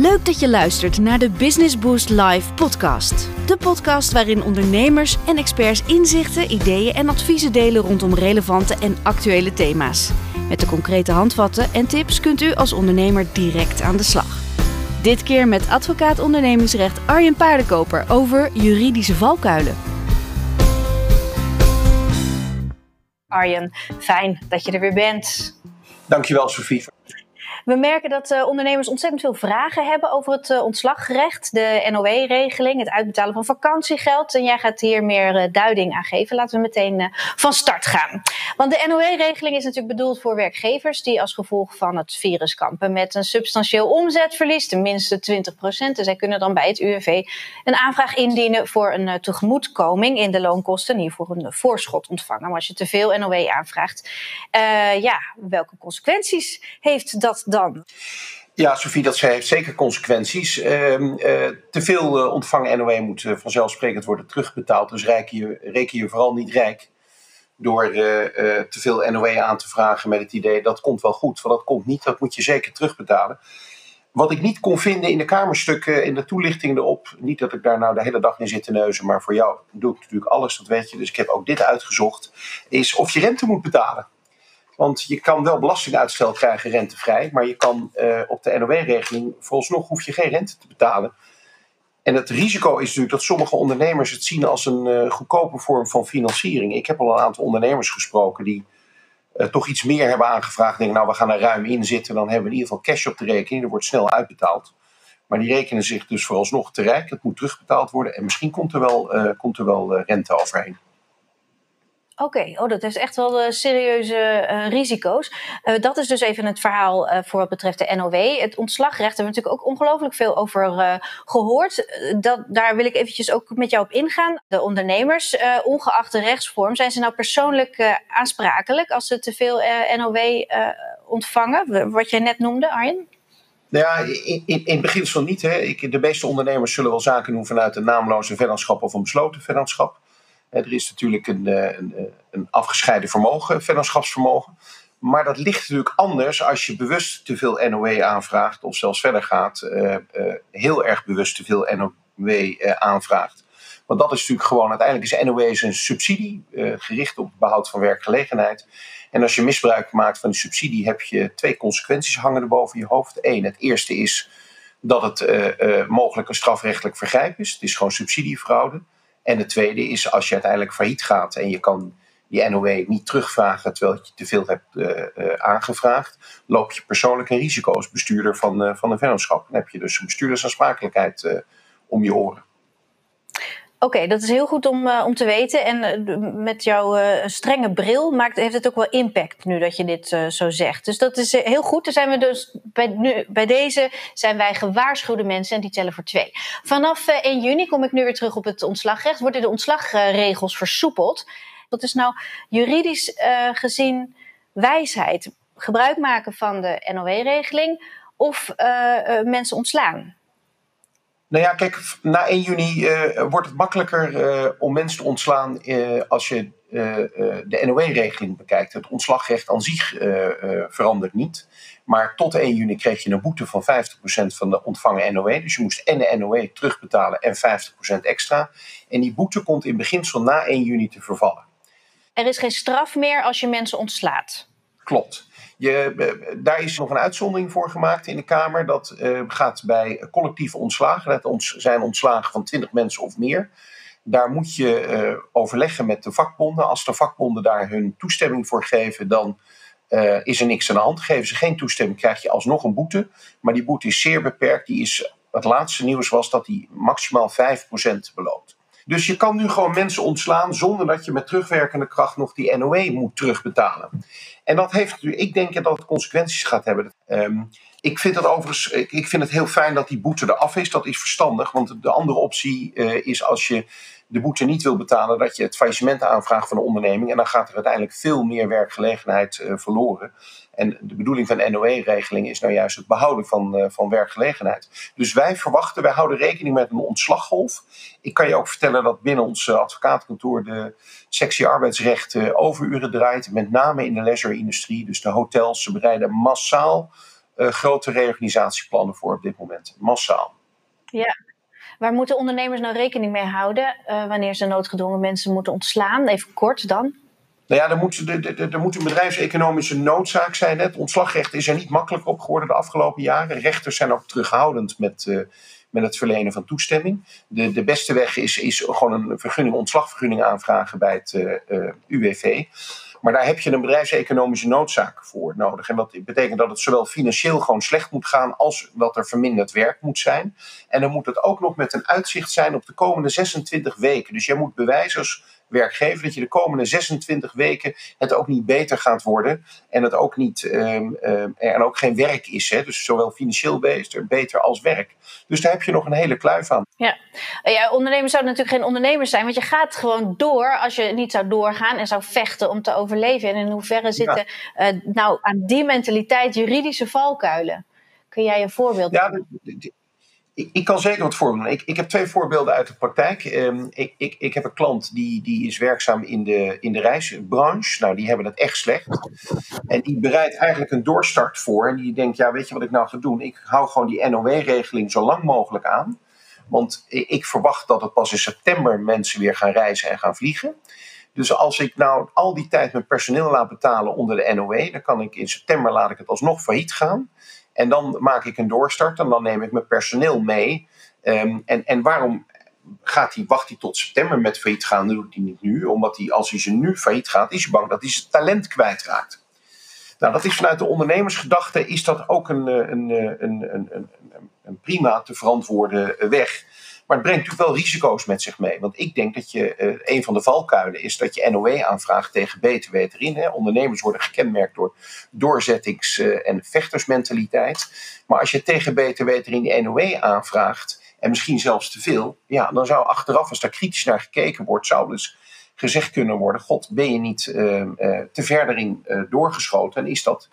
Leuk dat je luistert naar de Business Boost Live podcast. De podcast waarin ondernemers en experts inzichten, ideeën en adviezen delen rondom relevante en actuele thema's. Met de concrete handvatten en tips kunt u als ondernemer direct aan de slag. Dit keer met advocaat ondernemingsrecht Arjen Paardenkoper over juridische valkuilen. Arjen, fijn dat je er weer bent. Dankjewel, Sofie. We merken dat uh, ondernemers ontzettend veel vragen hebben over het uh, ontslagrecht, de NOW-regeling, het uitbetalen van vakantiegeld. En jij gaat hier meer uh, duiding aan geven. Laten we meteen van start gaan. Want de NOW-regeling is natuurlijk bedoeld voor werkgevers die als gevolg van het virus kampen met een substantieel omzetverlies, tenminste 20 procent. En zij kunnen dan bij het UWV een aanvraag indienen voor een tegemoetkoming in de loonkosten, en hiervoor een voorschot ontvangen. Maar als je te veel NOW aanvraagt, ja, welke consequenties heeft dat dan? Ja, Sofie, dat heeft zeker consequenties. Uh, uh, te veel uh, ontvangen NOW moet uh, vanzelfsprekend worden terugbetaald. Dus reken je, reken je vooral niet rijk door te veel NOW aan te vragen met het idee dat komt wel goed. Want dat komt niet, dat moet je zeker terugbetalen. Wat ik niet kon vinden in de kamerstukken, in de toelichting erop, niet dat ik daar nou de hele dag in zit te neuzen, maar voor jou doe ik natuurlijk alles, dat weet je. Dus ik heb ook dit uitgezocht, is of je rente moet betalen. Want je kan wel belastinguitstel krijgen rentevrij, maar je kan uh, op de NOW-regeling vooralsnog hoef je geen rente te betalen. En het risico is natuurlijk dat sommige ondernemers het zien als een uh, goedkope vorm van financiering. Ik heb al een aantal ondernemers gesproken die uh, toch iets meer hebben aangevraagd. Denken, nou, we gaan er ruim in zitten, dan hebben we in ieder geval cash op de rekening. Er wordt snel uitbetaald. Maar die rekenen zich dus vooralsnog te rijk. Het moet terugbetaald worden en misschien komt er wel, komt er wel rente overheen. Oké, oh, dat heeft echt wel uh, serieuze uh, risico's. Uh, dat is dus even het verhaal voor wat betreft de NOW. Het ontslagrecht hebben we natuurlijk ook ongelooflijk veel over gehoord. Dat, daar wil ik eventjes ook met jou op ingaan. De ondernemers, ongeacht de rechtsvorm, zijn ze nou persoonlijk aansprakelijk als ze te veel NOW ontvangen? Wat jij net noemde, Arjen? Nou ja, in, in, in beginsel niet. Hè. Ik, de meeste ondernemers zullen wel zaken doen vanuit een naamloze vennootschap of een besloten vennootschap. Er is natuurlijk een, eh, een, eh, een afgescheiden vermogen, vennootschapsvermogen. Maar dat ligt natuurlijk anders als je bewust te veel NOW aanvraagt, of zelfs verder gaat, uh, heel erg bewust te veel NOW aanvraagt. Want dat is natuurlijk gewoon, uiteindelijk is NOW een subsidie gericht op behoud van werkgelegenheid. En als je misbruik maakt van die subsidie, heb je twee consequenties hangen er boven je hoofd. Eén, het eerste is dat het mogelijk een strafrechtelijk vergrijp is. Het is gewoon subsidiefraude. En de tweede is als je uiteindelijk failliet gaat en je kan die NOW niet terugvragen terwijl je te veel hebt uh, uh, aangevraagd, loop je persoonlijk een risico als bestuurder van, uh, van een vennootschap. Dan heb je dus een bestuurdersaansprakelijkheid om je oren. Oké, dat is heel goed om, uh, om te weten. En uh, met jouw uh, strenge bril maakt, heeft het ook wel impact nu dat je dit zo zegt. Dus dat is heel goed. Dan zijn we dus bij, nu, bij deze zijn wij gewaarschuwde mensen en die tellen voor twee. Vanaf 1 juni kom ik nu weer terug op het ontslagrecht. Worden de ontslagregels versoepeld? Dat is nou juridisch gezien wijsheid. Gebruik maken van de NOW-regeling of mensen ontslaan. Nou ja, kijk, na 1 juni uh, wordt het makkelijker uh, om mensen te ontslaan uh, als je de NOW-regeling bekijkt. Het ontslagrecht aan zich verandert niet. Maar tot 1 juni kreeg je een boete van 50% van de ontvangen NOW. Dus je moest en de NOW terugbetalen en 50% extra. En die boete komt in beginsel na 1 juni te vervallen. Er is geen straf meer als je mensen ontslaat. Klopt. Je, eh, daar is nog een uitzondering voor gemaakt in de Kamer. Dat uh, gaat bij collectieve ontslagen. Dat ons, zijn ontslagen van 20 mensen of meer. Daar moet je uh, overleggen met de vakbonden. Als de vakbonden daar hun toestemming voor geven, dan is er niks aan de hand. Geven ze geen toestemming, krijg je alsnog een boete. Maar die boete is zeer beperkt. Die is, het laatste nieuws was dat die maximaal 5% beloopt. Dus je kan nu gewoon mensen ontslaan zonder dat je met terugwerkende kracht nog die NOE moet terugbetalen. En dat heeft, ik denk dat het consequenties gaat hebben. Um, ik vind het overigens, ik vind het heel fijn dat die boete eraf is. Dat is verstandig, want de andere optie uh, is als je de boete niet wil betalen, dat je het faillissement aanvraagt van de onderneming. En dan gaat er uiteindelijk veel meer werkgelegenheid uh, verloren. En de bedoeling van NOE-regeling is nou juist het behouden van, uh, van werkgelegenheid. Dus wij verwachten, wij houden rekening met een ontslaggolf. Ik kan je ook vertellen dat binnen ons advocatenkantoor de sectie arbeidsrecht overuren draait. Met name in de leisure-industrie. Dus de hotels, ze bereiden massaal grote reorganisatieplannen voor op dit moment, massaal. Ja, Waar moeten ondernemers nou rekening mee houden uh, wanneer ze noodgedwongen mensen moeten ontslaan? Even kort dan. Nou ja, er moet, er, er moet een bedrijfseconomische noodzaak zijn. Het ontslagrecht is er niet makkelijk op geworden de afgelopen jaren. Rechters zijn ook terughoudend met, uh, met het verlenen van toestemming. De, de beste weg is, is gewoon een vergunning, ontslagvergunning aanvragen bij het uh, UWV. Maar daar heb je een bedrijfseconomische noodzaak voor nodig. En dat betekent dat het zowel financieel gewoon slecht moet gaan als dat er verminderd werk moet zijn. En dan moet het ook nog met een uitzicht zijn op de komende 26 weken. Dus jij moet bewijzen als werkgever dat je de komende 26 weken het ook niet beter gaat worden. En het ook niet, um, um, er ook geen werk is. Hè? Dus zowel financieel beter, beter als werk. Dus daar heb je nog een hele kluif aan. Ja. ja, ondernemers zouden natuurlijk geen ondernemers zijn. Want je gaat gewoon door als je niet zou doorgaan en zou vechten om te overleven. En in hoeverre zitten ja. uh, nou aan die mentaliteit juridische valkuilen? Kun jij een voorbeeld Ja, ik, ik, kan zeker wat voorbeelden. Ik, ik heb twee voorbeelden uit de praktijk. Um, ik, ik, ik heb een klant die, die is werkzaam in de, in de reisbranche. Nou, die hebben het echt slecht. En die bereidt eigenlijk een doorstart voor. En die denkt, ja, weet je wat ik nou ga doen? Ik hou gewoon die NOW-regeling zo lang mogelijk aan. Want ik verwacht dat het pas in september mensen weer gaan reizen en gaan vliegen. Dus als ik nou al die tijd mijn personeel laat betalen onder de NOW, dan kan ik in september laat ik het alsnog failliet gaan. En dan maak ik een doorstart en dan neem ik mijn personeel mee. Um, en, en waarom gaat hij, wacht hij tot september met failliet gaan? Dat doet hij niet nu. Omdat hij, als hij ze nu failliet gaat, is hij bang dat hij zijn talent kwijtraakt. Nou, dat is vanuit de ondernemersgedachte is dat ook een, een, een, een, een prima te verantwoorden weg. Maar het brengt natuurlijk wel risico's met zich mee. Want ik denk dat je, uh, een van de valkuilen is dat je NOE aanvraagt tegen BTW erin. Hè. Ondernemers worden gekenmerkt door doorzettings- uh, en vechtersmentaliteit. Maar als je tegen BTW erin die NOE aanvraagt, en misschien zelfs te veel, ja, dan zou achteraf, als daar kritisch naar gekeken wordt, zou dus gezegd kunnen worden: God, ben je niet uh, te verder in doorgeschoten? En is dat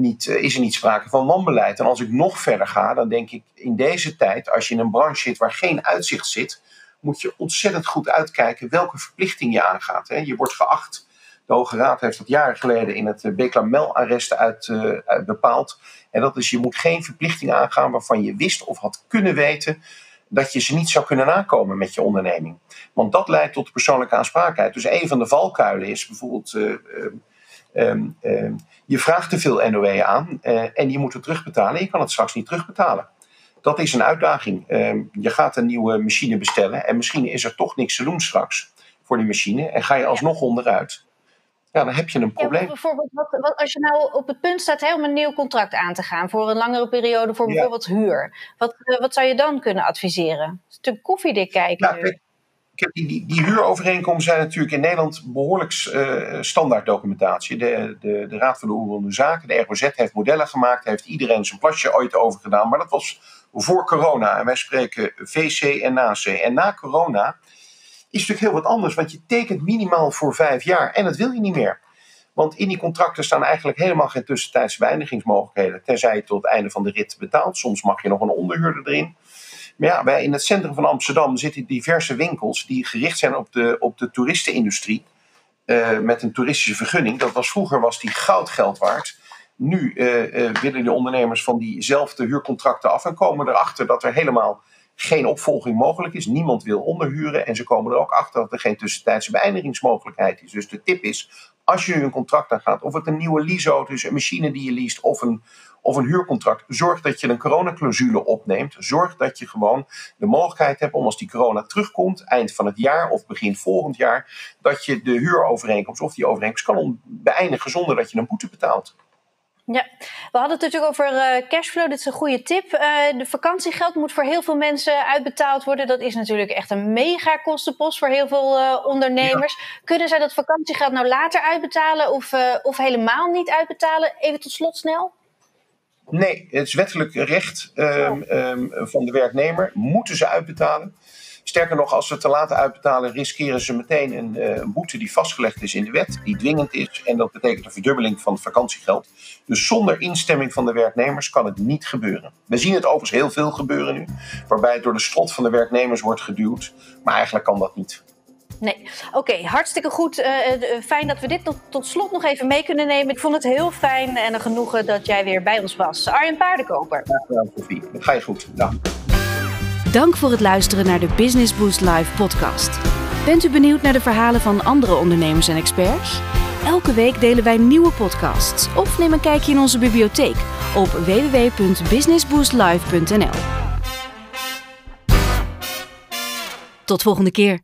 niet, uh, is er niet sprake van wanbeleid. En als ik nog verder ga, dan denk ik in deze tijd, als je in een branche zit waar geen uitzicht zit, moet je ontzettend goed uitkijken welke verplichting je aangaat. Hè. Je wordt geacht. De Hoge Raad heeft dat jaren geleden in het Beclamel-arrest uit, uh, uit bepaald. En dat is, je moet geen verplichting aangaan waarvan je wist of had kunnen weten dat je ze niet zou kunnen nakomen met je onderneming. Want dat leidt tot persoonlijke aansprakelijkheid. Dus een van de valkuilen is bijvoorbeeld. Um, um, je vraagt te veel NOE aan uh, en je moet het terugbetalen. Je kan het straks niet terugbetalen. Dat is een uitdaging. Um, je gaat een nieuwe machine bestellen en misschien is er toch niks te doen straks voor die machine en ga je alsnog onderuit. Ja, dan heb je een probleem. Ja, bijvoorbeeld, wat, wat, als je nou op het punt staat hè, om een nieuw contract aan te gaan voor een langere periode voor bijvoorbeeld huur, wat, uh, wat zou je dan kunnen adviseren? Het is natuurlijk koffiedik kijken. Ja, die, die, die huurovereenkomsten zijn natuurlijk in Nederland behoorlijk uh, standaard documentatie. De, de, de Raad van de Oerende Zaken, de ROZ, heeft modellen gemaakt, heeft iedereen zijn plasje ooit over gedaan. Maar dat was voor corona. En wij spreken VC en NAC. En na corona is natuurlijk heel wat anders, want je tekent minimaal voor vijf jaar en dat wil je niet meer. Want in die contracten staan eigenlijk helemaal geen tussentijdse beëindigingsmogelijkheden. Tenzij je tot het einde van de rit betaalt. Soms mag je nog een onderhuurder erin. Maar ja, in het centrum van Amsterdam zitten diverse winkels die gericht zijn op de, op de toeristenindustrie. Uh, met een toeristische vergunning. Dat was, vroeger was die goudgeld waard. Nu uh, uh, willen de ondernemers van diezelfde huurcontracten af en komen erachter dat er helemaal geen opvolging mogelijk is. Niemand wil onderhuren en ze komen er ook achter dat er geen tussentijdse beëindigingsmogelijkheid is. Dus de tip is, als je een contract aangaat, of het een nieuwe lease is, een machine die je leest of een, of een huurcontract, zorg dat je een coronaclausule opneemt. Zorg dat je gewoon de mogelijkheid hebt om als die corona terugkomt, eind van het jaar of begin volgend jaar, dat je de huurovereenkomst of die overeenkomst kan beëindigen zonder dat je een boete betaalt. Ja, we hadden het natuurlijk over uh, cashflow. Dit is een goede tip. Uh, de vakantiegeld moet voor heel veel mensen uitbetaald worden. Dat is natuurlijk echt een mega kostenpost voor heel veel uh, ondernemers. Ja. Kunnen zij dat vakantiegeld nou later uitbetalen of, of helemaal niet uitbetalen? Even tot slot snel. Nee, het is wettelijk recht um, um, van de werknemer. Moeten ze uitbetalen. Sterker nog, als ze te laat uitbetalen, riskeren ze meteen een, uh, een, boete die vastgelegd is in de wet, die dwingend is. En dat betekent een verdubbeling van het vakantiegeld. Dus zonder instemming van de werknemers kan het niet gebeuren. We zien het overigens heel veel gebeuren nu, waarbij het door de strot van de werknemers wordt geduwd. Maar eigenlijk kan dat niet. Nee. Oké, hartstikke goed. Uh, fijn dat we dit tot, tot slot nog even mee kunnen nemen. Ik vond het heel fijn en een genoegen dat jij weer bij ons was. Arjen Paardenkoper. Ja, gedaan, Sophie. Dat ga je goed. Ja. Dank voor het luisteren naar de Business Boost Live podcast. Bent u benieuwd naar de verhalen van andere ondernemers en experts? Elke week delen wij nieuwe podcasts of neem een kijkje in onze bibliotheek op www.businessboostlive.nl. Tot volgende keer.